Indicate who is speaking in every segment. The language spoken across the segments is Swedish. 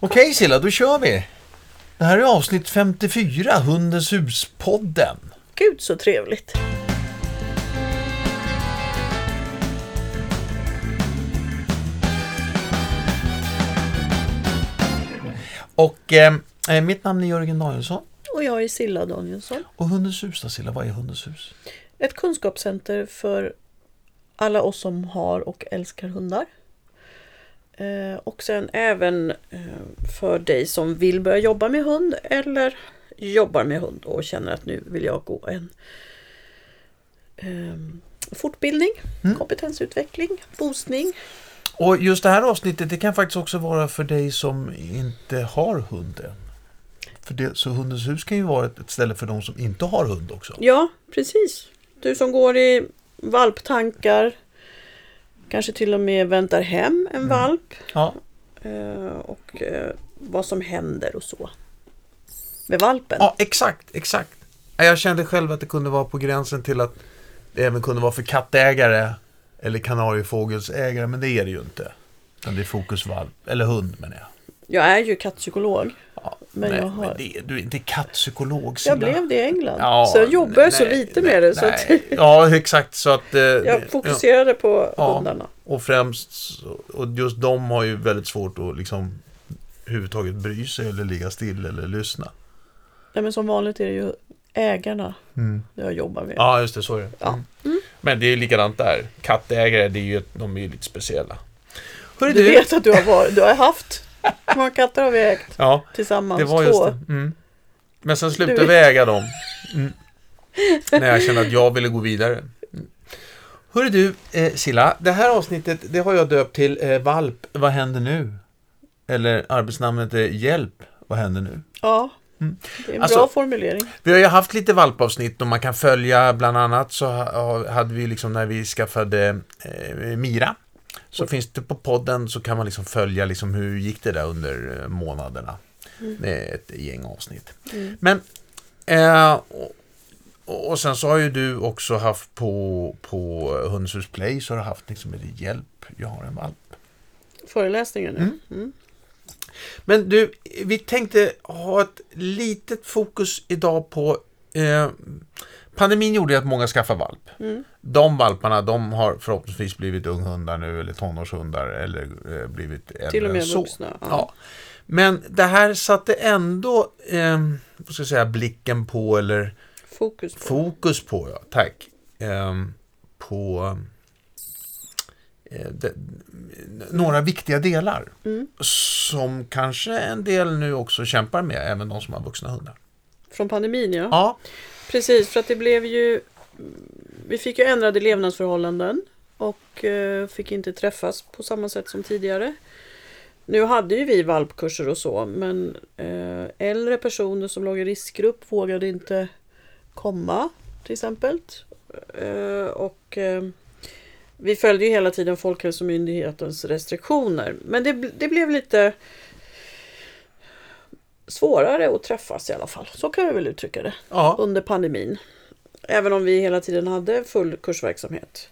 Speaker 1: Okej Silla, då kör vi. Det här är avsnitt 54, Hundens hus-podden.
Speaker 2: Gud så trevligt.
Speaker 1: Och eh, eh, mitt namn är Jörgen Danielsson.
Speaker 2: Och jag är Silla Danielsson.
Speaker 1: Och Hundens hus då Silla, vad är Hundens hus?
Speaker 2: Ett kunskapscenter för alla oss som har och älskar hundar. Eh, och sen även eh, för dig som vill börja jobba med hund eller jobbar med hund och känner att nu vill jag gå en eh, fortbildning,
Speaker 1: Mm.
Speaker 2: kompetensutveckling, boostning.
Speaker 1: Och just det här avsnittet, det kan faktiskt också vara för dig som inte har hund än. För det, så Hundens hus kan ju vara ett ställe för de som inte har hund också.
Speaker 2: Ja, precis. Du som går i valptankar. Kanske till och med väntar hem en valp.
Speaker 1: Ja,
Speaker 2: Eh, och eh, vad som händer och så. Med valpen.
Speaker 1: ja exakt, exakt. Ja, Jag kände själv att det kunde vara på gränsen till att det även kunde vara för kattägare eller kanariefågelsägare, men det är det ju inte. Utan det är fokusvalp, eller hund menar jag.
Speaker 2: Jag är ju kattpsykolog.
Speaker 1: Ja,
Speaker 2: Men
Speaker 1: nej,
Speaker 2: jag har-
Speaker 1: men det, du är inte kattpsykolog Silla.
Speaker 2: Jag blev det i England.
Speaker 1: Ja,
Speaker 2: så jag jobbar
Speaker 1: nej,
Speaker 2: så lite med det. Så att
Speaker 1: nej. Ja, exakt. Så att, eh,
Speaker 2: jag fokuserade på
Speaker 1: Ja.
Speaker 2: hundarna.
Speaker 1: Och främst, och just de har ju väldigt svårt att liksom överhuvudtaget bry sig eller ligga still eller lyssna.
Speaker 2: Nej, men som vanligt är det ju ägarna
Speaker 1: Mm.
Speaker 2: jag jobbar med.
Speaker 1: Ja, just det, så är det.
Speaker 2: Ja.
Speaker 1: Mm. Men det är ju likadant där. Kattägare, det är ju, de är ju lite speciella. Hörru
Speaker 2: Du
Speaker 1: du,
Speaker 2: vet att du har, varit, du har haft. Hur många katter har vi ägt
Speaker 1: ja,
Speaker 2: tillsammans?
Speaker 1: det var
Speaker 2: Två.
Speaker 1: just det. Mm. Men sen slutade
Speaker 2: Du-
Speaker 1: vi äga dem. Mm. När jag kände att jag ville gå vidare. Hörru du, eh, Silla, det här avsnittet, det har jag döpt till eh, Valp, vad händer nu? Eller arbetsnamnet är Hjälp, vad händer nu?
Speaker 2: Ja,
Speaker 1: Mm.
Speaker 2: det är en
Speaker 1: Alltså-
Speaker 2: bra formulering.
Speaker 1: Vi har ju haft lite valpavsnitt och man kan följa bland annat så ha- hade vi liksom när vi skaffade eh, Mira. Så finns det på podden så kan man liksom följa liksom hur gick det där under eh, månaderna. Det är ett gäng avsnitt.
Speaker 2: Mm.
Speaker 1: Men eh, och, och sen så har ju du också haft på, på Hundens hus Play så har du haft liksom ett hjälp, jag har en valp.
Speaker 2: Föreläsningen nu.
Speaker 1: Mm.
Speaker 2: Mm.
Speaker 1: Men du, vi tänkte ha ett litet fokus idag på eh, Pandemin gjorde ju att många skaffade valp.
Speaker 2: Mm.
Speaker 1: De valparna, de har förhoppningsvis blivit unghundar nu eller tonårshundar eller eh, blivit äldre
Speaker 2: Till och med
Speaker 1: så.
Speaker 2: vuxna. Ja.
Speaker 1: Ja. Men det här satte ändå eh, vad ska jag säga, blicken på eller
Speaker 2: Fokus på.
Speaker 1: fokus på, ja, tack. Eh, på de, några viktiga delar.
Speaker 2: Mm.
Speaker 1: Som kanske en del nu också kämpar med, även de som har vuxna hundar.
Speaker 2: Från pandemin ja.
Speaker 1: Ja,
Speaker 2: Precis, för att det blev ju... Vi fick ju ändrade levnadsförhållanden och eh, fick inte träffas på samma sätt som tidigare. Nu hade ju vi valpkurser och så, men eh, äldre personer som låg i riskgrupp vågade inte komma till exempel. Eh, och vi följde ju hela tiden Folkhälsomyndighetens restriktioner. Men det, det blev lite svårare att träffas i alla fall. Så kan vi väl uttrycka det
Speaker 1: ja.
Speaker 2: under pandemin. Även om vi hela tiden hade full kursverksamhet.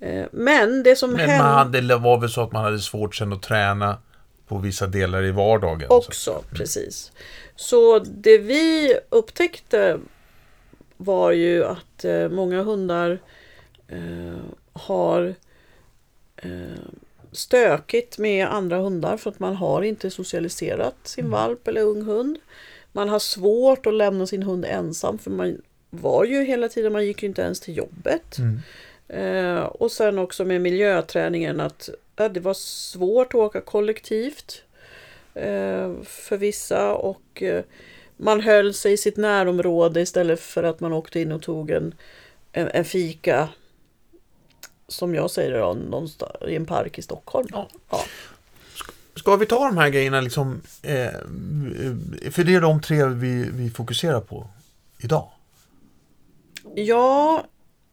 Speaker 2: Eh, Men det som
Speaker 1: Men
Speaker 2: hände
Speaker 1: man hade, det var väl så att man hade svårt sen att träna på vissa delar i vardagen.
Speaker 2: också, precis. Så det vi upptäckte var ju att eh, många hundar eh, har stökigt med andra hundar för att man har inte socialiserat sin valp eller ung hund. Man har svårt att lämna sin hund ensam för man var ju hela tiden, man gick ju inte ens till jobbet.
Speaker 1: Mm.
Speaker 2: Eh, och sen också med miljöträningen att ja, det var svårt att åka kollektivt eh, för vissa och eh, man höll sig i sitt närområde istället för att man åkte in och tog en, en, en fika som jag säger då, någonstans i en park i Stockholm.
Speaker 1: Ja.
Speaker 2: Ja.
Speaker 1: Ska vi ta de här grejerna liksom, eh, för det är de tre vi, vi fokuserar på idag.
Speaker 2: Ja,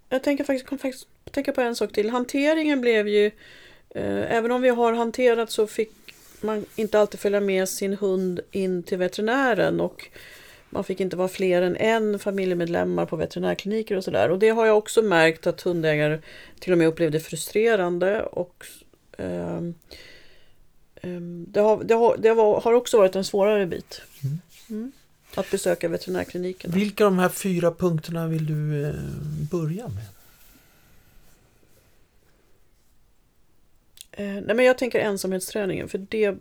Speaker 2: jag tänker faktiskt, kom faktiskt tänka på en sak till. Hanteringen blev ju, eh, även om vi har hanterat så fick man inte alltid följa med sin hund in till veterinären och man fick inte vara fler än en familjemedlemmar på veterinärkliniker och sådär. Och det har jag också märkt att hundägare till och med upplevde frustrerande och ehm, det, har, det, har, det har också varit en svårare bit. Mm. Att besöka veterinärkliniken.
Speaker 1: Vilka av de här fyra punkterna vill du eh, börja med?
Speaker 2: Eh, nej men jag tänker ensamhetsträningen för det,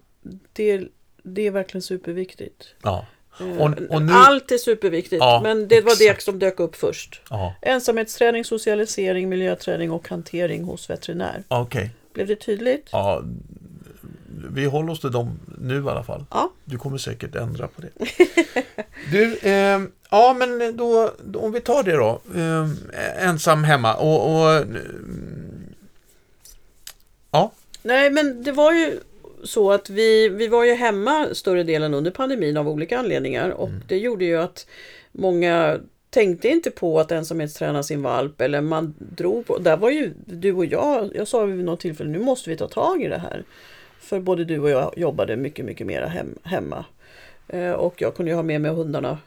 Speaker 2: det, det är verkligen superviktigt.
Speaker 1: Ja.
Speaker 2: Eh,
Speaker 1: Och- och nu-
Speaker 2: Allt är superviktigt
Speaker 1: Ja,
Speaker 2: men det var det som dök upp först.
Speaker 1: Ja,
Speaker 2: Ensamhetsträning, socialisering, miljöträning och hantering hos veterinär.
Speaker 1: okej.
Speaker 2: Blev det tydligt?
Speaker 1: Ja, vi håller oss till dem nu i alla fall.
Speaker 2: Ja.
Speaker 1: Du kommer säkert ändra på det. Du, eh, ja men då, då, om vi tar det då. Eh, ensam hemma och, och mm, ja,
Speaker 2: Nej men det var ju så att vi, vi var ju hemma större delen under pandemin av olika anledningar och
Speaker 1: Mm.
Speaker 2: det gjorde ju att många tänkte inte på att ensamhetsträna sin valp eller man drog på, där var ju du och jag, jag sa vid något tillfälle nu måste vi ta tag i det här. För både du och jag jobbade mycket, mycket mera hem, hemma. Eh, och jag kunde ju ha med mig hundarna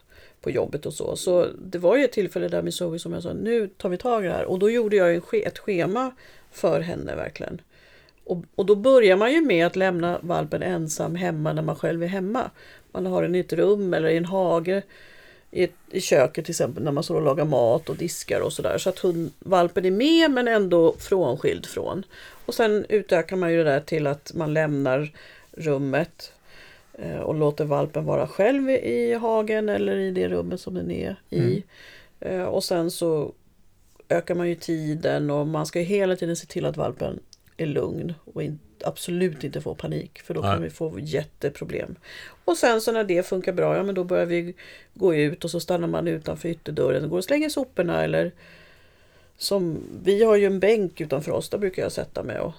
Speaker 2: på jobbet och så. Så det var ju ett tillfälle där med Zoe som jag sa, nu tar vi tag i det här. Och då gjorde jag ett schema för henne verkligen. Och, och då börjar man ju med att lämna valpen ensam hemma när man själv är hemma. Man har den i ett rum eller i en hage i, ett, i köket till exempel när man står och lagar mat och diskar och sådär. Så att hund, valpen är med men ändå frånskild från. Och sen utökar man ju det där till att man lämnar rummet eh, och låter valpen vara själv i hagen eller i det rummet som den är i. Eh, och sen så ökar man ju tiden och man ska ju hela tiden se till att valpen är lugn och in, absolut inte får panik för då kan
Speaker 1: Nej.
Speaker 2: vi få jätteproblem. Och sen så när det funkar bra, ja men då börjar vi gå ut och så stannar man utanför ytterdörren och går och slänger soporna eller som, vi har ju en bänk utanför oss, där brukar jag sätta mig och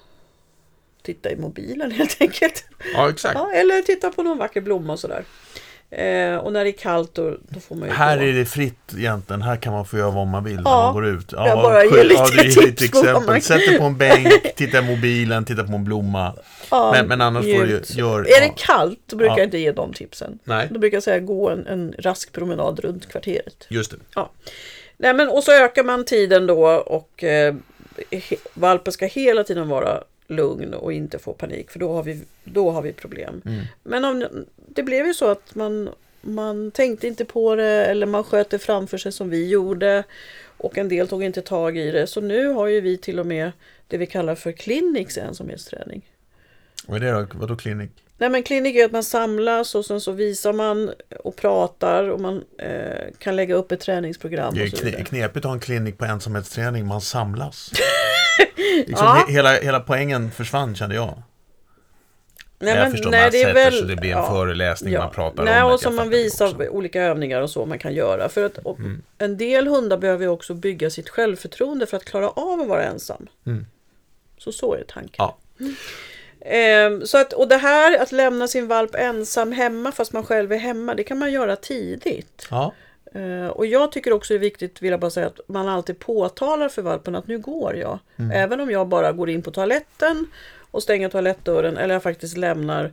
Speaker 2: titta i mobilen helt enkelt.
Speaker 1: ja exakt.
Speaker 2: Ja, eller titta på någon vacker blomma och sådär. Eh, och när det är kallt då, då får man ju
Speaker 1: Här
Speaker 2: gå.
Speaker 1: är det fritt egentligen. Här kan man få göra vad man vill när
Speaker 2: Ja,
Speaker 1: man går ut. Ja,
Speaker 2: jag bara ger lite
Speaker 1: ja,
Speaker 2: tips
Speaker 1: exempel.
Speaker 2: man-
Speaker 1: Sätt dig på en bänk, titta i mobilen, titta på en blomma.
Speaker 2: Ja,
Speaker 1: Men, men annars får du gör,
Speaker 2: Är det
Speaker 1: ja.
Speaker 2: kallt då brukar
Speaker 1: Ja.
Speaker 2: jag inte ge de tipsen.
Speaker 1: Nej,
Speaker 2: Då brukar jag säga gå en, en rask promenad runt kvarteret.
Speaker 1: just det.
Speaker 2: Nej, men, och så ökar man tiden då och eh, valpen ska hela tiden vara lugn och inte få panik för då har vi, då har vi problem.
Speaker 1: Mm.
Speaker 2: Men om, det blev ju så att man, man tänkte inte på det eller man sköt det framför sig som vi gjorde och en del tog inte tag i det. Så nu har ju vi till och med det vi kallar för clinics ensamhetsträning.
Speaker 1: Vad är det då? Vadå klinik?
Speaker 2: Nej men klinik är att man samlas och sen så visar man och pratar och man eh, kan lägga upp ett träningsprogram.
Speaker 1: Det är knepigt att ha en klinik på ensamhetsträning. Man samlas. liksom
Speaker 2: Ja.
Speaker 1: he- hela, hela poängen försvann kände jag.
Speaker 2: Nej,
Speaker 1: jag
Speaker 2: men,
Speaker 1: förstår,
Speaker 2: nej,
Speaker 1: man
Speaker 2: det är väl,
Speaker 1: så det blir en
Speaker 2: ja,
Speaker 1: föreläsning,
Speaker 2: ja.
Speaker 1: man pratar
Speaker 2: nej,
Speaker 1: om det.
Speaker 2: och som man visar olika övningar och så man kan göra. För att
Speaker 1: Mm.
Speaker 2: en del hundar behöver ju också bygga sitt självförtroende för att klara av att vara ensam.
Speaker 1: Mm.
Speaker 2: Så så är tanken.
Speaker 1: Ja.
Speaker 2: Ehm, så att, och det här att lämna sin valp ensam hemma fast man själv är hemma, det kan man göra tidigt.
Speaker 1: Ja,
Speaker 2: och jag tycker också det är viktigt, vill jag bara säga, att man alltid påtalar för valpen att nu går jag.
Speaker 1: Mm.
Speaker 2: Även om jag bara går in på toaletten och stänger toalettdörren eller jag faktiskt lämnar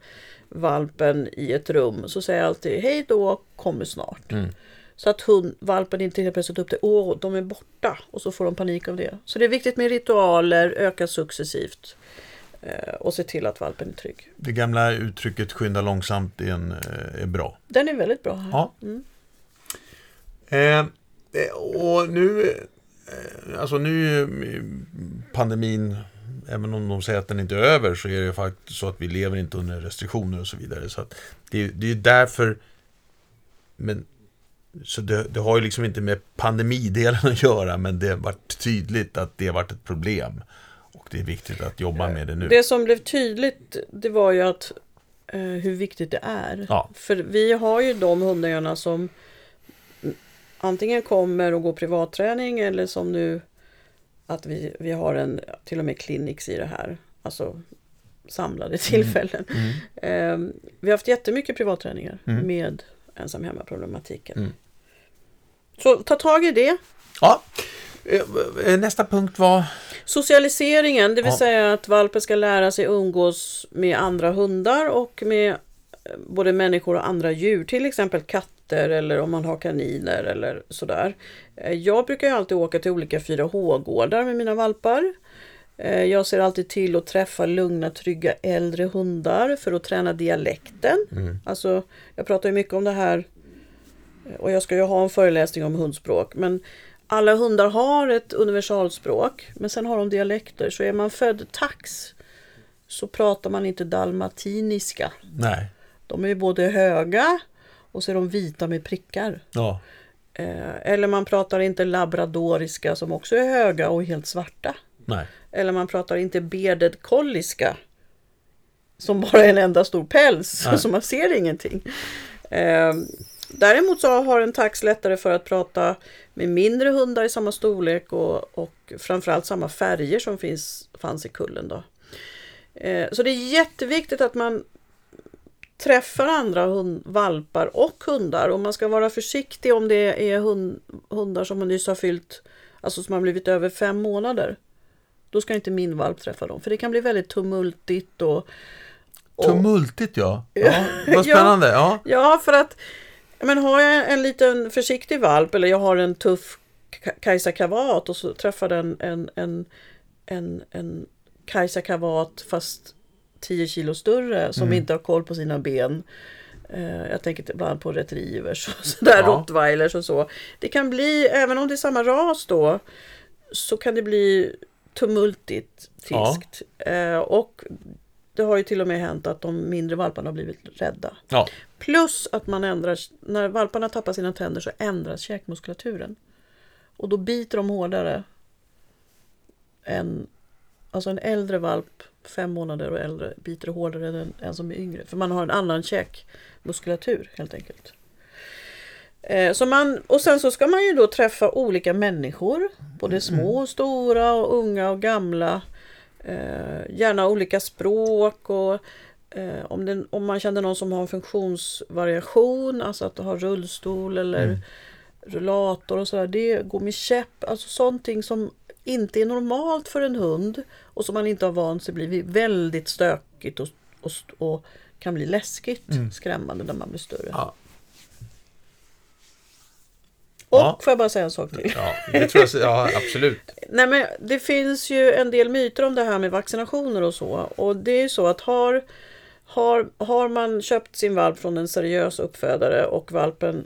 Speaker 2: valpen i ett rum så säger jag alltid hej då, kommer snart.
Speaker 1: Mm.
Speaker 2: Så att hund, valpen inte helt plötsligt upp det, åh, de är borta och så får de panik av det. Så det är viktigt med ritualer, öka successivt eh, och se till att valpen är trygg.
Speaker 1: det gamla uttrycket skynda långsamt är, en, eh, är bra.
Speaker 2: Den är väldigt bra här.
Speaker 1: Ja.
Speaker 2: Mm.
Speaker 1: Eh, eh, och nu, eh, alltså nu är pandemin, även om de säger att den inte är över, så är det faktiskt så att vi lever inte under restriktioner och så vidare. Så det, är- det är därför, men så det, det har ju liksom inte med pandemidelen att göra, men det har varit tydligt att det har varit ett problem. Och det är viktigt att jobba med det nu.
Speaker 2: Det som blev tydligt det var ju att eh, hur viktigt det är.
Speaker 1: Ja.
Speaker 2: För vi har ju de hundägarna som antingen kommer och går privatträning eller som nu att vi, vi har en till och med clinics i det här. Alltså samlade tillfällen.
Speaker 1: Mm.
Speaker 2: Eh, vi har haft jättemycket privatträningar
Speaker 1: Mm.
Speaker 2: med ensam hemma-problematiken.
Speaker 1: Mm.
Speaker 2: Så ta tag i det.
Speaker 1: Ja. Eh, eh, Nästa punkt var...
Speaker 2: Socialiseringen, det vill
Speaker 1: Ja.
Speaker 2: säga att valpen ska lära sig umgås med andra hundar och med eh, både människor och andra djur, till exempel katter eller om man har kaniner eller sådär. Eh, Jag brukar ju alltid åka till olika 4H-gårdar med mina valpar. Eh, Jag ser alltid till att träffa lugna, trygga äldre hundar för att träna dialekten.
Speaker 1: Mm.
Speaker 2: Alltså, jag pratar ju mycket om det här eh, och jag ska ju ha en föreläsning om hundspråk. Men alla hundar har ett universalspråk, men sen har de dialekter. Så är man född tax så pratar man inte dalmatiniska.
Speaker 1: Nej.
Speaker 2: De är ju både höga och så är de vita med prickar.
Speaker 1: Ja.
Speaker 2: Eh, Eller man pratar inte labradoriska som också är höga och helt svarta.
Speaker 1: Nej.
Speaker 2: Eller man pratar inte bearded colliska. Som bara är en enda stor päls,
Speaker 1: Nej.
Speaker 2: så man ser ingenting. Eh, däremot så har en tax lättare för att prata med mindre hundar i samma storlek och, och framförallt samma färger som finns, fanns i kullen. Då. Eh, så det är jätteviktigt att man träffar andra hund, valpar och hundar och man ska vara försiktig om det är hund, hundar som nyss har fyllt, alltså som har blivit över fem månader. Då ska inte min valp träffa dem, för det kan bli väldigt tumultigt och... och
Speaker 1: Tumultigt ja. ja. Vad spännande. Ja.
Speaker 2: ja, för att men har jag en liten försiktig valp eller jag har en tuff Ka- Kajsa Kavat och så träffar den en, en, en, en Kajsa Kavat fast 10 kilo större som inte har koll på sina ben. Eh, jag tänker ibland på retrievers och sådär,
Speaker 1: Ja.
Speaker 2: rottweilers och så. Det kan bli, även om det är samma ras då, så kan det bli tumultigt
Speaker 1: Ja.
Speaker 2: friskt. Eh, och det har ju till och med hänt att de mindre valparna har blivit rädda.
Speaker 1: ja.
Speaker 2: Plus att man ändrar, när valparna tappar sina tänder så ändras käkmuskulaturen. Och då biter de hårdare än, alltså en äldre valp, fem månader och äldre, biter hårdare än en som är yngre. För man har en annan käkmuskulatur helt enkelt. Eh, Så man, och sen så ska man ju då träffa olika människor, både små och stora och unga och gamla. Eh, gärna olika språk och eh, om, den, om man känner någon som har en funktionsvariation, alltså att ha rullstol eller rullator och sådär, det går med käpp, alltså sånting som inte är normalt för en hund och som man inte har vant sig blir väldigt stökigt och, och, och kan bli läskigt, skrämmande när man blir större.
Speaker 1: Ja.
Speaker 2: Och
Speaker 1: Ja.
Speaker 2: får jag bara säga en sak till?
Speaker 1: ja, det tror jag, ja absolut.
Speaker 2: Nej, men det finns ju en del myter om det här med vaccinationer och så. Och det är ju så att har, har, har man köpt sin valp från en seriös uppfödare och valpen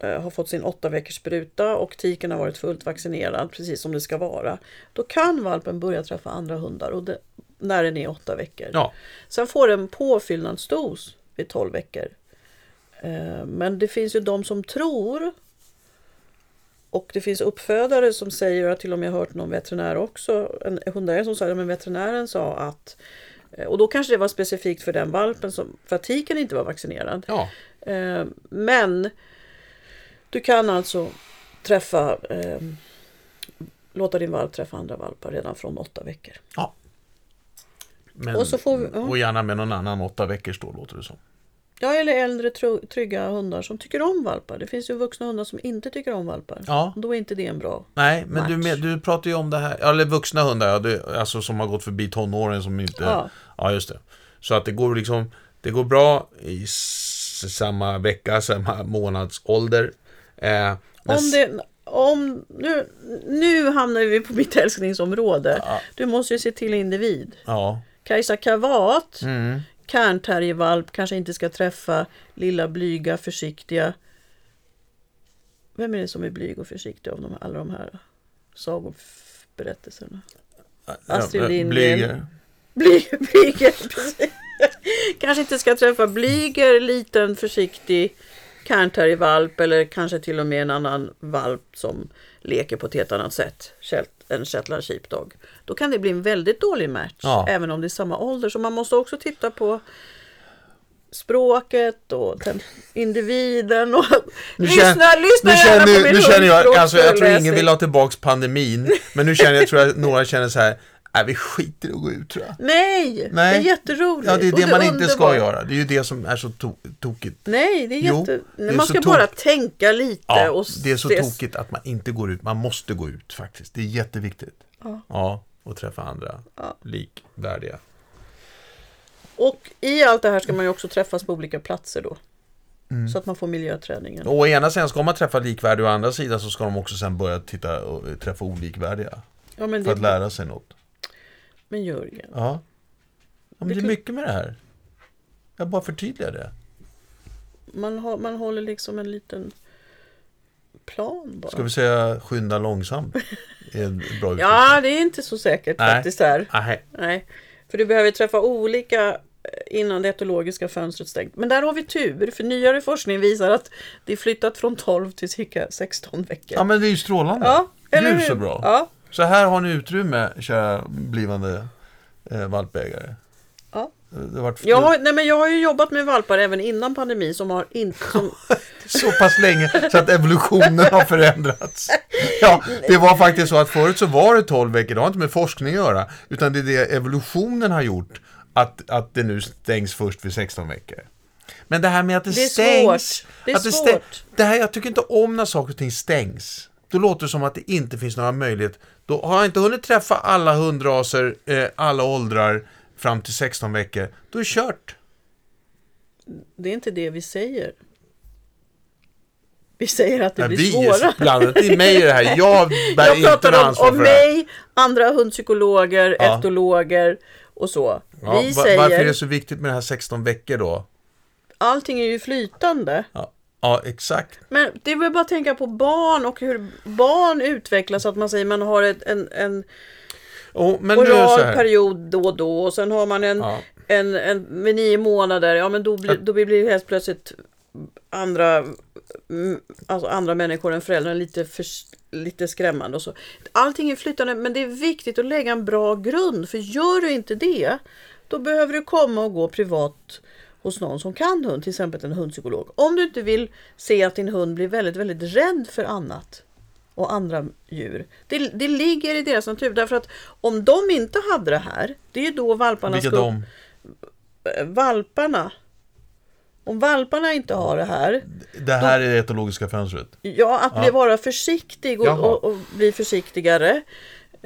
Speaker 2: har fått sin åtta veckors spruta och tiken har varit fullt vaccinerad, precis som det ska vara. Då kan valpen börja träffa andra hundar och det, när den är åtta veckor.
Speaker 1: Ja.
Speaker 2: Sen får den påfyllnadsdos vid 12 veckor. Eh, Men det finns ju de som tror och det finns uppfödare som säger, jag har till och med hört någon veterinär också, en hundägare som sa men veterinären sa att eh, och då kanske det var specifikt för den valpen som, för att tiken inte var vaccinerad.
Speaker 1: Ja.
Speaker 2: Eh, Men du kan alltså träffa, eh, låta din valp träffa andra valpar redan från åtta veckor.
Speaker 1: ja. Men,
Speaker 2: Och så får vi- ja.
Speaker 1: och gärna med någon annan åtta veckors då, låter det som.
Speaker 2: Ja, eller äldre trygga hundar som tycker om valpar. Det finns ju vuxna hundar som inte tycker om valpar.
Speaker 1: Ja.
Speaker 2: Då är inte det en bra.
Speaker 1: Nej, men du,
Speaker 2: Match.
Speaker 1: med, du pratar ju om det här, eller vuxna hundar, ja, du, alltså som har gått förbi tonåren som inte...
Speaker 2: Ja.
Speaker 1: ja, just det. Så att det går liksom, det går bra i samma vecka, samma månadsålder. Eh,
Speaker 2: Om det, om, nu, nu hamnar vi på mitt älsklingsområde.
Speaker 1: Ja.
Speaker 2: Du måste ju se till individ.
Speaker 1: Ja.
Speaker 2: Kajsa Kavat,
Speaker 1: Mm.
Speaker 2: kärnterrievalp, kanske inte ska träffa lilla blyga försiktiga. Vem är det som är blyg och försiktig av de, alla de här sagoberättelserna? Astrid
Speaker 1: Ja,
Speaker 2: Lindgren.
Speaker 1: Blyger.
Speaker 2: Bly, blyger. Kanske inte ska träffa blyger, liten försiktig kärnterrievalp eller kanske till och med en annan valp som leker på ett helt annat sätt. En shetland sheepdog. Då kan det bli en väldigt dålig match,
Speaker 1: Ja.
Speaker 2: även om det är samma ålder. Så man måste också titta på språket och individen. Och...
Speaker 1: Nu
Speaker 2: lyssna,
Speaker 1: känner-
Speaker 2: lyssna
Speaker 1: Nu
Speaker 2: gärna på
Speaker 1: känner,
Speaker 2: min
Speaker 1: nu känner jag, alltså jag tror ingen vill ha tillbaks pandemin, men nu känner jag, tror jag några känner så här, nej vi skiter i att gå ut tror jag.
Speaker 2: Nej,
Speaker 1: Nej.
Speaker 2: det är jätteroligt.
Speaker 1: Ja, det är
Speaker 2: och
Speaker 1: det man inte ska göra. Det är ju det som är så to tokigt.
Speaker 2: Nej, det är
Speaker 1: Jo,
Speaker 2: jätte...
Speaker 1: det är
Speaker 2: man ska bara tänka lite.
Speaker 1: Ja,
Speaker 2: och
Speaker 1: det är så
Speaker 2: ses-
Speaker 1: tokigt att man inte går ut. Man måste gå ut faktiskt. Det är jätteviktigt.
Speaker 2: Ja.
Speaker 1: Ja, och träffa andra
Speaker 2: Ja.
Speaker 1: likvärdiga.
Speaker 2: Och i allt det här ska man ju också träffas på olika platser då.
Speaker 1: Mm.
Speaker 2: Så att man får miljöträningen.
Speaker 1: Och å ena sidan ska man träffa likvärdiga och å andra sidan så ska de också sen börja titta och träffa olikvärdiga.
Speaker 2: Ja, men
Speaker 1: För att
Speaker 2: det,
Speaker 1: lära sig något.
Speaker 2: Men Jörgen,
Speaker 1: Ja. ja men
Speaker 2: Det
Speaker 1: det är mycket med det här. Jag bara förtydligar det.
Speaker 2: man, har, man håller liksom en liten plan bara.
Speaker 1: Ska vi säga skynda långsamt? Är bra.
Speaker 2: Ja, det är inte så säkert
Speaker 1: Nej.
Speaker 2: faktiskt här.
Speaker 1: Nej.
Speaker 2: Nej, för du behöver träffa olika eh, innan det etologiska fönstret stängt. Men där har vi tur, för nyare forskning visar att det är flyttat från 12 till cirka 16 veckor.
Speaker 1: Ja, men det är ju strålande.
Speaker 2: Ja, eller
Speaker 1: Gud
Speaker 2: hur?
Speaker 1: så bra.
Speaker 2: Ja,
Speaker 1: Så här har ni utrymme, kära blivande eh, valpägare.
Speaker 2: Ja.
Speaker 1: Det varit
Speaker 2: jag, har, nej, men jag har ju jobbat med valpar även innan pandemin som har inte... Som,
Speaker 1: så pass länge så att evolutionen har förändrats. Ja, det var faktiskt så att förut så var det 12 veckor, det har inte med forskning att göra, utan det är det evolutionen har gjort att, att det nu stängs först vid 16 veckor. Men det här med att det,
Speaker 2: Det
Speaker 1: stängs...
Speaker 2: svårt. Det är
Speaker 1: att
Speaker 2: svårt.
Speaker 1: stäng- det här, jag tycker inte om när saker och ting stängs. Då låter det som att det inte finns några möjligheter. Då har jag inte hunnit träffa alla hundraser, eh, alla åldrar fram till 16 veckor. Då är det kört.
Speaker 2: det är inte det vi säger. Vi säger att det
Speaker 1: Ja,
Speaker 2: blir
Speaker 1: vi
Speaker 2: svårare.
Speaker 1: blandat i mig i det här. Jag bär
Speaker 2: Jag
Speaker 1: inte
Speaker 2: pratar om, om mig, andra hundpsykologer,
Speaker 1: Ja.
Speaker 2: etologer och så.
Speaker 1: Ja,
Speaker 2: vi
Speaker 1: va-
Speaker 2: säger,
Speaker 1: Varför är det så viktigt med det här 16 veckor då?
Speaker 2: allting är ju flytande.
Speaker 1: Ja, ja exakt.
Speaker 2: Men det är väl bara att tänka på barn och hur barn utvecklas. Att man säger man har ett, en, en
Speaker 1: Och, men
Speaker 2: oral period då och då och sen har man en,
Speaker 1: Ja.
Speaker 2: en, en med nio månader. Ja men då blir, då blir det helt plötsligt andra, mm, alltså andra människor än föräldrarna lite, för, lite skrämmande och så. Allting är flytande men det är viktigt att lägga en bra grund. För gör du inte det då behöver du komma och gå privat hos någon som kan hund, till exempel en hundpsykolog. Om du inte vill se att din hund blir väldigt, väldigt rädd för annat och andra djur. Det, det ligger i deras natur. Därför att om de inte hade det här, det är ju då valparna
Speaker 1: Vilka
Speaker 2: ska...
Speaker 1: de?
Speaker 2: Valparna. Om valparna inte har det här,
Speaker 1: Det här är det etologiska fönstret.
Speaker 2: ja, att bli
Speaker 1: Ja.
Speaker 2: vara försiktig och, och, och bli försiktigare.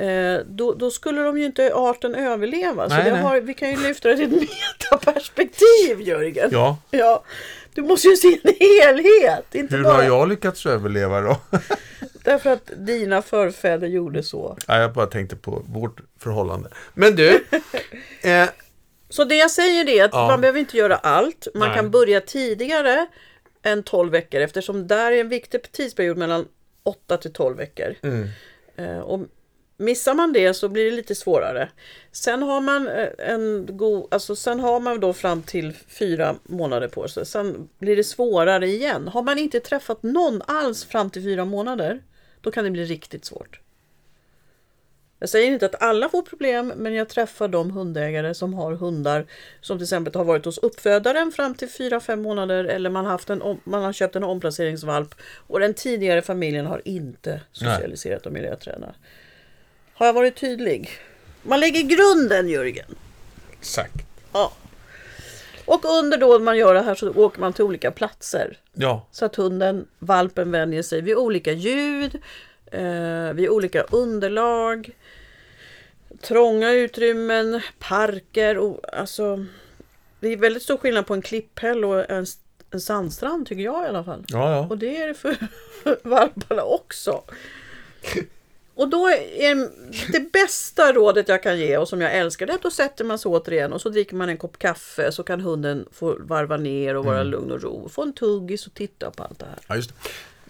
Speaker 2: Eh, då, då skulle de ju inte arten överleva. Så
Speaker 1: Nej, nej.
Speaker 2: har, vi kan ju lyfta det till ett metaperspektiv, Jörgen.
Speaker 1: Ja,
Speaker 2: Ja, du måste ju se en helhet. Inte
Speaker 1: hur
Speaker 2: bara
Speaker 1: har jag lyckats överleva då?
Speaker 2: därför att dina förfäder gjorde så.
Speaker 1: ja, jag bara tänkte på vårt förhållande. Men du, eh,
Speaker 2: Så det jag säger är att
Speaker 1: Ja.
Speaker 2: man behöver inte göra allt. Man
Speaker 1: Nej.
Speaker 2: kan börja tidigare än 12 veckor eftersom där är en viktig tidsperiod mellan 8 till 12 veckor.
Speaker 1: mm,
Speaker 2: Eh, och missar man det så blir det lite svårare. Sen har man eh, en god, alltså sen har man då fram till fyra månader på sig. Sen blir det svårare igen. Har man inte träffat någon alls fram till fyra månader, då kan det bli riktigt svårt. Jag säger inte att alla får problem, men jag träffar de hundägare som har hundar som till exempel har varit hos uppfödaren fram till 4-5 månader eller man har, haft en, man har köpt en omplaceringsvalp och den tidigare familjen har inte socialiserat och miljötränat. Har jag varit tydlig? Man lägger grunden Jörgen.
Speaker 1: exakt.
Speaker 2: Ja. Och under då man gör det här så åker man till olika platser.
Speaker 1: Ja,
Speaker 2: Så att hunden, valpen vänjer sig vid olika ljud, eh, vid olika underlag, trånga utrymmen, parker. Och, alltså, det är väldigt stor skillnad på en klipphäll och en, en sandstrand tycker jag i alla fall.
Speaker 1: ja, ja.
Speaker 2: Och det är det för valparna också. Och då är det bästa rådet jag kan ge och som jag älskar det är att då sätter man sig återigen och så dricker man en kopp kaffe så kan hunden få varva ner och vara lugn och ro. Få en tuggis och titta på allt det här.
Speaker 1: ja just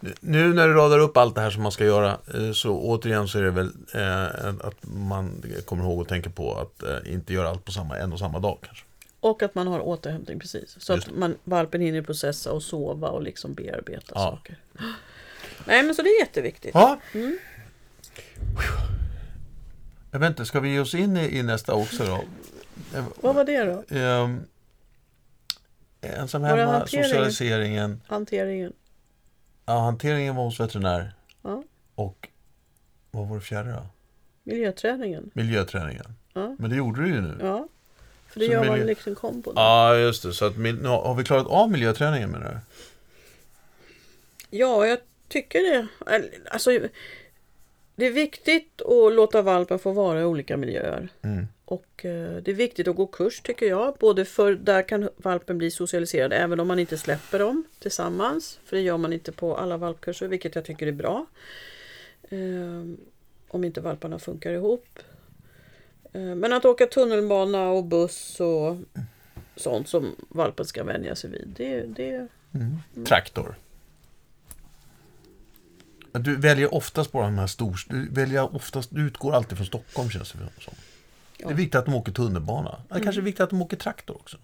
Speaker 1: det. Nu när du radar upp allt det här som man ska göra eh, så återigen så är det väl eh, att man kommer ihåg att tänka på att eh, inte göra allt på samma, en och samma dag kanske.
Speaker 2: Och att man har återhämtning precis. Så
Speaker 1: Just
Speaker 2: att man, valpen hinner processa och sova och liksom bearbeta
Speaker 1: Ja.
Speaker 2: saker. Nej men så det är jätteviktigt.
Speaker 1: Ja.
Speaker 2: Mm.
Speaker 1: Jag vet inte, ska vi ge oss in i, i nästa också då?
Speaker 2: Vad var det då?
Speaker 1: Ehm, ensam hemma,
Speaker 2: hanteringen?
Speaker 1: socialiseringen.
Speaker 2: Hanteringen.
Speaker 1: Ja, hanteringen var hos veterinär.
Speaker 2: Ja.
Speaker 1: Och vad var det fjärde då?
Speaker 2: Miljöträningen.
Speaker 1: Miljöträningen.
Speaker 2: Ja.
Speaker 1: Men det gjorde du ju nu.
Speaker 2: Ja. För det
Speaker 1: Så
Speaker 2: gör
Speaker 1: miljö-
Speaker 2: man liksom kombo.
Speaker 1: Ja, just det. Så att, mil- har vi klarat av miljöträningen med det här?
Speaker 2: Ja, jag tycker det. Alltså, det är viktigt att låta valpen få vara i olika miljöer.
Speaker 1: Mm.
Speaker 2: Och eh, det är viktigt att gå kurs tycker jag. Både för där kan valpen bli socialiserad även om man inte släpper dem tillsammans. För det gör man inte på alla valpkurser, vilket jag tycker är bra. Eh, om inte valparna funkar ihop. Eh, Men att åka tunnelbana och buss och sånt som valpen ska vänja sig vid. Det, det,
Speaker 1: Traktor. Du väljer oftast bara de här stor... Du, väljer oftast, du utgår alltid från Stockholm känns det som. Det är
Speaker 2: Ja. Mm.
Speaker 1: viktigt att de åker tunnelbana. Det kanske är viktigt att de åker traktor också.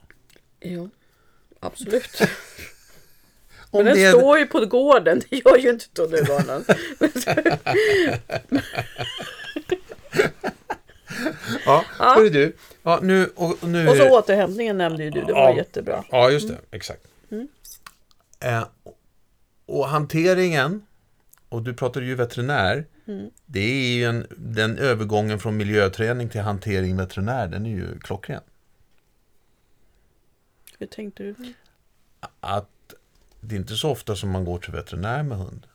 Speaker 2: ja, absolut. Men den
Speaker 1: det är-
Speaker 2: står ju på gården. Det gör ju inte tunnelbanan.
Speaker 1: Ja, hörru du. Ja, nu, och, nu...
Speaker 2: och så återhämtningen nämnde ju du. Det var
Speaker 1: Ja.
Speaker 2: jättebra.
Speaker 1: Ja, just det. Exakt.
Speaker 2: Mm.
Speaker 1: Eh, och hanteringen, och du pratade ju veterinär,
Speaker 2: Mm.
Speaker 1: det är ju en, den övergången från miljöträning till hantering veterinär, den är ju klockren.
Speaker 2: Hur tänkte du?
Speaker 1: Att det är inte så ofta som man går till veterinär med hund.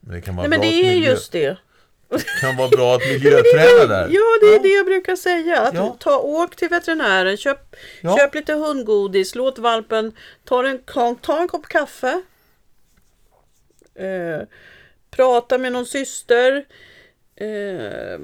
Speaker 1: Men det kan vara,
Speaker 2: Nej men
Speaker 1: bra,
Speaker 2: det är
Speaker 1: miljö,
Speaker 2: just det.
Speaker 1: kan vara bra att miljöträna där.
Speaker 2: Ja, det är det jag brukar säga. Att
Speaker 1: Ja.
Speaker 2: ta, åk till veterinären, köp,
Speaker 1: Ja.
Speaker 2: köp lite hundgodis, låt valpen ta en, ta en kopp kaffe. Eh, prata med någon syster. Eh,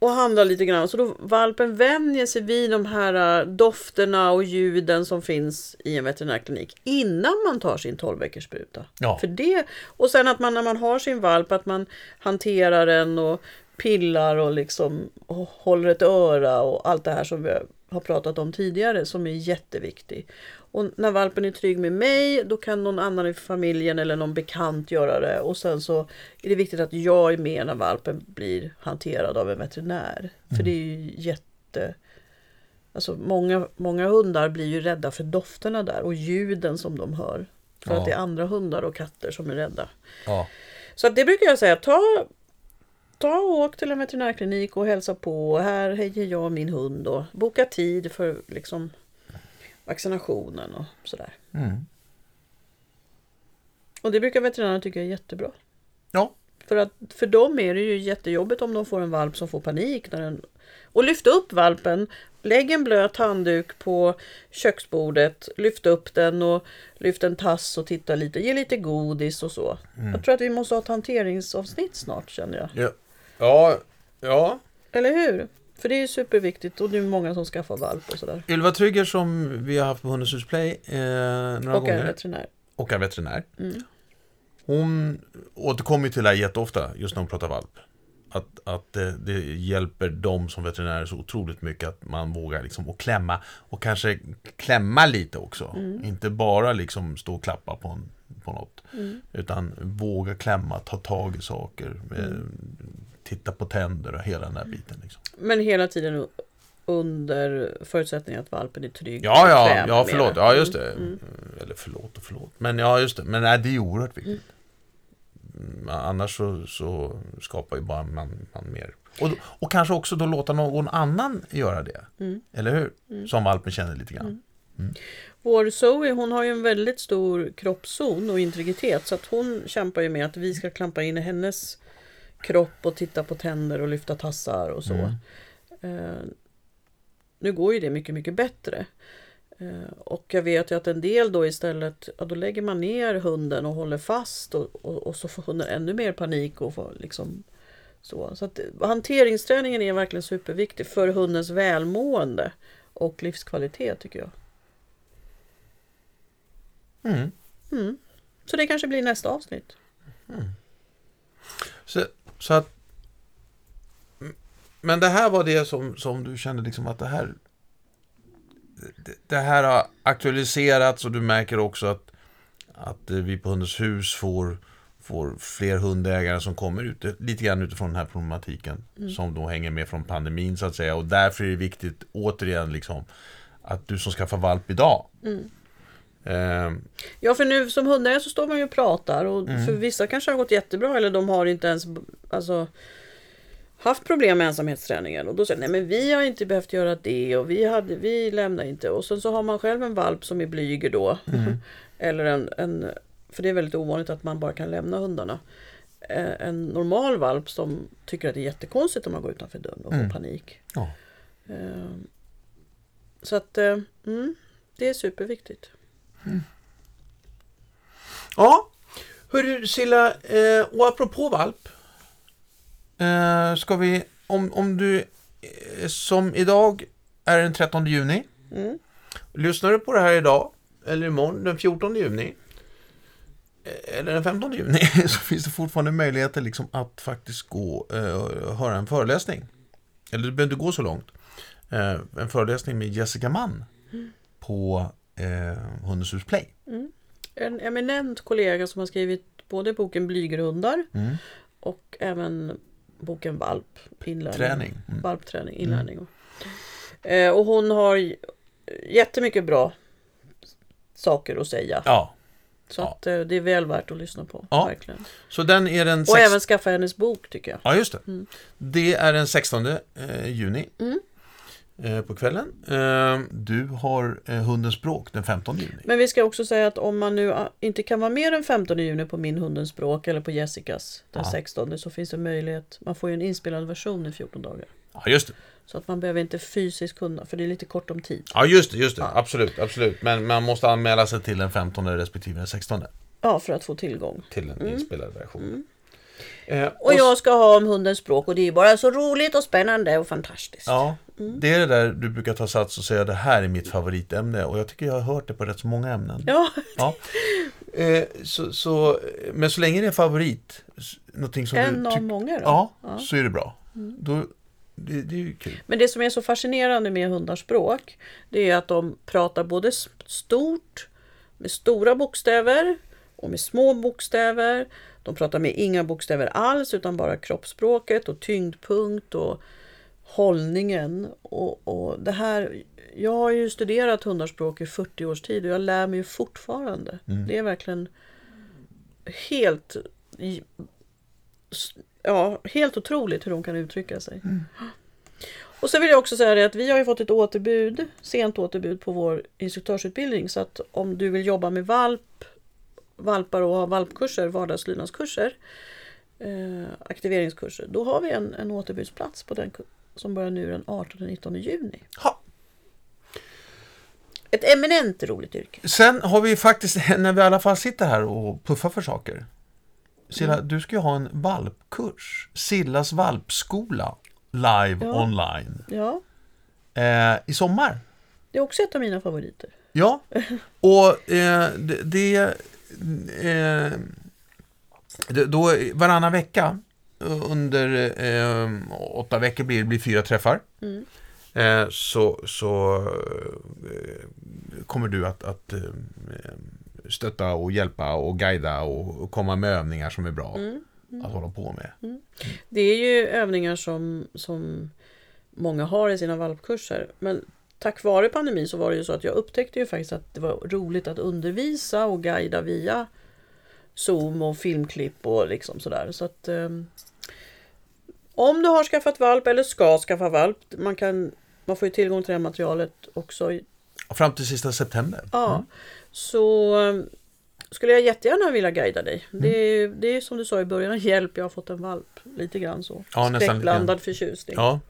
Speaker 2: och handla lite grann. Så då valpen vänjer sig vid de här eh, dofterna och ljuden som finns i en veterinärklinik innan man tar sin 12 veckors spruta.
Speaker 1: Ja.
Speaker 2: För det, och sen att man när man har sin valp att man hanterar den och pillar och liksom och håller ett öra och allt det här som vi har pratat om tidigare som är jätteviktigt. Och när valpen är trygg med mig då kan någon annan i familjen eller någon bekant göra det och sen så är det viktigt att jag är med när valpen blir hanterad av en veterinär. För det är ju jätte... Alltså många, många hundar blir ju rädda för dofterna där och ljuden som de hör. För
Speaker 1: Ja.
Speaker 2: att det är andra hundar och katter som är rädda.
Speaker 1: Ja.
Speaker 2: Så det brukar jag säga, ta, ta och åk till en veterinärklinik och hälsa på. Här hejar jag och min hund och boka tid för liksom vaccinationen och sådär.
Speaker 1: Mm.
Speaker 2: Och det brukar veterinärerna tycka är jättebra.
Speaker 1: ja.
Speaker 2: För, att, för dem är det ju jättejobbigt om de får en valp som får panik. När den... Och lyft upp valpen. Lägg en blöt handduk på köksbordet. Lyft upp den och lyft en tass och titta lite. Ge lite godis och så. Jag tror att vi måste ha ett hanteringsavsnitt snart känner jag.
Speaker 1: Ja. Ja. ja.
Speaker 2: Eller hur? För det är ju superviktigt och det är många som skaffar valp och sådär.
Speaker 1: Ylva Trygger som vi har haft på Hundens hus Play eh, några
Speaker 2: Och
Speaker 1: gånger.
Speaker 2: veterinär.
Speaker 1: och är veterinär.
Speaker 2: Mm.
Speaker 1: Hon återkommer ju till det här jätteofta, just när hon pratar valp. Att, att det, det hjälper dem som veterinärer så otroligt mycket att man vågar liksom och klämma och kanske klämma lite också.
Speaker 2: Mm.
Speaker 1: Inte bara liksom stå och klappa på, en, på något.
Speaker 2: Mm.
Speaker 1: Utan våga klämma, ta tag i saker, eh,
Speaker 2: Mm.
Speaker 1: titta på tänder och hela den här biten. Liksom.
Speaker 2: Men hela tiden under förutsättning att valpen är trygg.
Speaker 1: Ja, ja, ja, förlåt. Ja, just
Speaker 2: Mm,
Speaker 1: det.
Speaker 2: mm.
Speaker 1: Eller förlåt och förlåt. Men ja, just det. Men nej, det är oerhört viktigt. Mm, Annars så, så skapar ju bara man, man mer. Och, och kanske också då låta någon annan göra det.
Speaker 2: Mm.
Speaker 1: Eller hur? Som valpen känner lite grann.
Speaker 2: Vår Zoe hon har ju en väldigt stor kroppszon och integritet så att hon kämpar ju med att vi ska klampa in i hennes kropp och titta på tänder och lyfta tassar och så.
Speaker 1: Mm.
Speaker 2: Eh, nu går ju det mycket, mycket bättre. Eh, och jag vet ju att en del då istället, ja, då lägger man ner hunden och håller fast och, och, och så får hunden ännu mer panik och får liksom så. Så att eh, hanteringsträningen är verkligen superviktig för hundens välmående och livskvalitet tycker jag.
Speaker 1: Mm.
Speaker 2: Mm. Så det kanske blir nästa avsnitt.
Speaker 1: Så, så att... Men det här var det som, som du kände liksom att det här... Det, det här har aktualiserats och du märker också att, att vi på Hundens hus får, får fler hundägare som kommer ut lite grann utifrån den här problematiken som då hänger med från pandemin så att säga. Och därför är det viktigt återigen liksom att du som skaffar valp idag eh,
Speaker 2: Ja, för nu som hundägare så står man ju och pratar och för vissa kanske har gått jättebra eller de har inte ens alltså, haft problem med ensamhetsträningen. Och då säger nej men vi har inte behövt göra det och vi, hade, vi lämnar inte. Och sen så har man själv en valp som är blyger då. Eller en, en för det är väldigt ovanligt att man bara kan lämna hundarna. Eh, en normal valp som tycker att det är jättekonstigt om man går utanför dörren och får panik.
Speaker 1: ja.
Speaker 2: Eh, Så att eh, mm, det är superviktigt.
Speaker 1: Ja, hörru Silla, eh, och apropå valp. Eh, ska vi, om, om du eh, som idag är den 13 juni.
Speaker 2: Mm.
Speaker 1: Lyssnar du på det här idag, eller imorgon den 14 juni, eh, eller den 15 juni, så finns det fortfarande möjligheter liksom att faktiskt gå eh, och höra en föreläsning. Eller du behöver inte gå så långt. Eh, en föreläsning med Jessica Mann på eh, Hundens hus Play.
Speaker 2: En eminent kollega som har skrivit både boken Blygerhundar
Speaker 1: Mm.
Speaker 2: och även boken Valp. Inlärning.
Speaker 1: Träning. Mm.
Speaker 2: Valpträning, inlärning. Eh, och hon har jättemycket bra saker att säga.
Speaker 1: Ja,
Speaker 2: Så
Speaker 1: Ja.
Speaker 2: att eh, det är väl värt att lyssna på.
Speaker 1: Ja.
Speaker 2: Verkligen.
Speaker 1: så den är den
Speaker 2: Och
Speaker 1: sex-
Speaker 2: även skaffa hennes bok tycker jag.
Speaker 1: Ja, just det. Det är den 16 eh, juni
Speaker 2: Mm.
Speaker 1: Eh, på kvällen. Eh, du har eh, Hundens språk den 15 juni.
Speaker 2: Men vi ska också säga att om man nu ah, inte kan vara med den 15 juni på min hundens språk eller på Jessicas den
Speaker 1: Ja.
Speaker 2: 16 så finns det möjlighet. Man får ju en inspelad version i 14 dagar.
Speaker 1: Ja, just det.
Speaker 2: Så att man behöver inte fysiskt kunna för det är lite kort om tid.
Speaker 1: Ja, just det, just det. Absolut, absolut. Men man måste anmäla sig till den 15 respektive den 16
Speaker 2: Ja, för att få tillgång.
Speaker 1: till en inspelad version. Eh,
Speaker 2: Och jag ska ha om hundens språk och det är bara så roligt och spännande och fantastiskt.
Speaker 1: Ja,
Speaker 2: Mm.
Speaker 1: det är det där du brukar ta sats och säga det här är mitt favoritämne och jag tycker jag har hört det på rätt så många ämnen.
Speaker 2: Ja,
Speaker 1: Ja. Eh, så, så, men så länge det är favorit, någonting som
Speaker 2: en
Speaker 1: du
Speaker 2: av många då.
Speaker 1: Ja,
Speaker 2: Ja. Mm.
Speaker 1: så är det bra. Då, det, det är kul.
Speaker 2: Men det som är så fascinerande med hundars språk det är att de pratar både stort, med stora bokstäver och med små bokstäver. De pratar med inga bokstäver alls utan bara kroppsspråket och tyngdpunkt och hållningen. Och, och det här, jag har ju studerat hundars språk i 40 års tid och jag lär mig fortfarande. Det är verkligen helt ja, helt otroligt hur de kan uttrycka sig. Och sen vill jag också säga det att vi har ju fått ett återbud, sent återbud på vår instruktörsutbildning. Så att om du vill jobba med valp, valpar och ha valpkurser, vardagslydnadskurser, eh, aktiveringskurser, då har vi en, en återbudsplats på den som börjar nu den 18-19 juni.
Speaker 1: Ha.
Speaker 2: Ett eminent roligt yrke.
Speaker 1: Sen har vi faktiskt, när vi i alla fall sitter här och puffar för saker. Silla,
Speaker 2: Mm.
Speaker 1: du ska ju ha en valpkurs. Sillas valpskola live
Speaker 2: Ja.
Speaker 1: online.
Speaker 2: Ja,
Speaker 1: Eh, I sommar.
Speaker 2: det är också ett av mina favoriter.
Speaker 1: Ja, och eh, det, det, eh, det då varannan vecka eh, under eh, åtta veckor blir det blir fyra träffar.
Speaker 2: Mm.
Speaker 1: Eh, så så eh, kommer du att, att eh, stötta och hjälpa och guida och, komma med övningar som är bra
Speaker 2: Mm.
Speaker 1: att hålla på med.
Speaker 2: Det är ju övningar som, som många har i sina valpkurser. Men tack vare pandemin så var det ju så att jag upptäckte ju faktiskt att det var roligt att undervisa och guida via Zoom och filmklipp och liksom sådär. Så att ehm, om du har skaffat valp eller ska skaffa valp, man, kan, man får ju tillgång till det här materialet också.
Speaker 1: Fram till sista september.
Speaker 2: Ja, så ehm, skulle jag jättegärna vilja guida dig.
Speaker 1: Mm.
Speaker 2: Det, är, det är som du sa i början, hjälp, jag har fått en valp. Lite grann så.
Speaker 1: Ja.
Speaker 2: Skräckblandad förtjusning.
Speaker 1: Ja.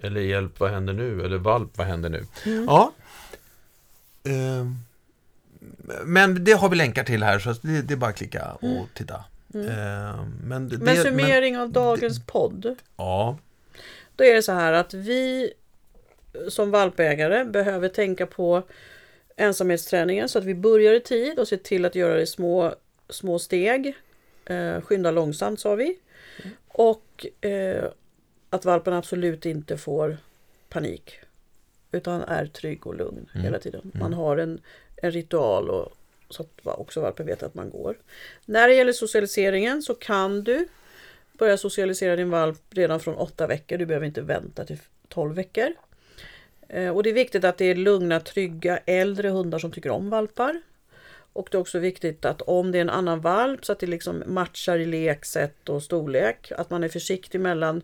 Speaker 1: Eller hjälp, vad händer nu? Eller valp, vad händer nu?
Speaker 2: Mm.
Speaker 1: Ja. Ehm, Men det har vi länkar till här så det, det är bara att klicka och titta. Ehm, Men, det,
Speaker 2: Mm. Men
Speaker 1: det-
Speaker 2: summering av dagens podd.
Speaker 1: ja,
Speaker 2: Då är det så här att vi som valpägare behöver tänka på ensamhetsträningen så att vi börjar i tid och ser till att göra det i små, små steg. Eh, skynda långsamt sa vi. Och eh, att valpen absolut inte får panik. Utan är trygg och lugn hela tiden. Man har en, en ritual och, så att också valpen vet att man går. När det gäller socialiseringen så kan du börja socialisera din valp redan från åtta veckor. Du behöver inte vänta till 12 veckor. Eh, Och det är viktigt att det är lugna, trygga, äldre hundar som tycker om valpar. Och det är också viktigt att om det är en annan valp så att det liksom matchar i leksätt och storlek. Att man är försiktig mellan,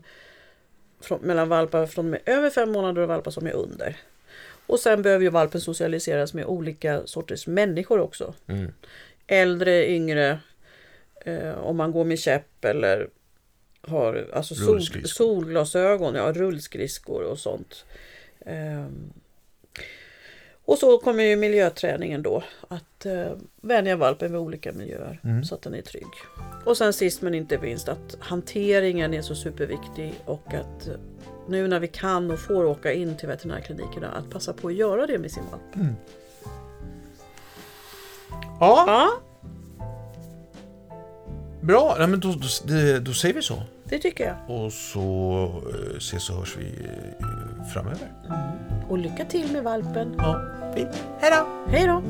Speaker 2: från, mellan valpar från med över fem månader och valpar som är under. Och sen behöver ju valpen socialiseras med olika sorters människor också.
Speaker 1: Mm.
Speaker 2: Äldre, yngre, eh, om man går med käpp eller har alltså sol, solglasögon, ja, rullskridskor och sånt. Ehm, och så kommer ju miljöträningen då, att eh, vänja valpen vid olika miljöer
Speaker 1: Mm.
Speaker 2: så att den är trygg. Och sen sist men inte minst att hanteringen är så superviktig och att nu när vi kan och får åka in till veterinärklinikerna att passa på att göra det med sin valp.
Speaker 1: Ja,
Speaker 2: Ja,
Speaker 1: bra. Nej, men då, då, det- då säger vi så.
Speaker 2: Det tycker jag.
Speaker 1: Och så eh, ses och hörs vi eh, framöver.
Speaker 2: Och lycka till med valpen.
Speaker 1: Ja, fint. Hej då!
Speaker 2: Hej då!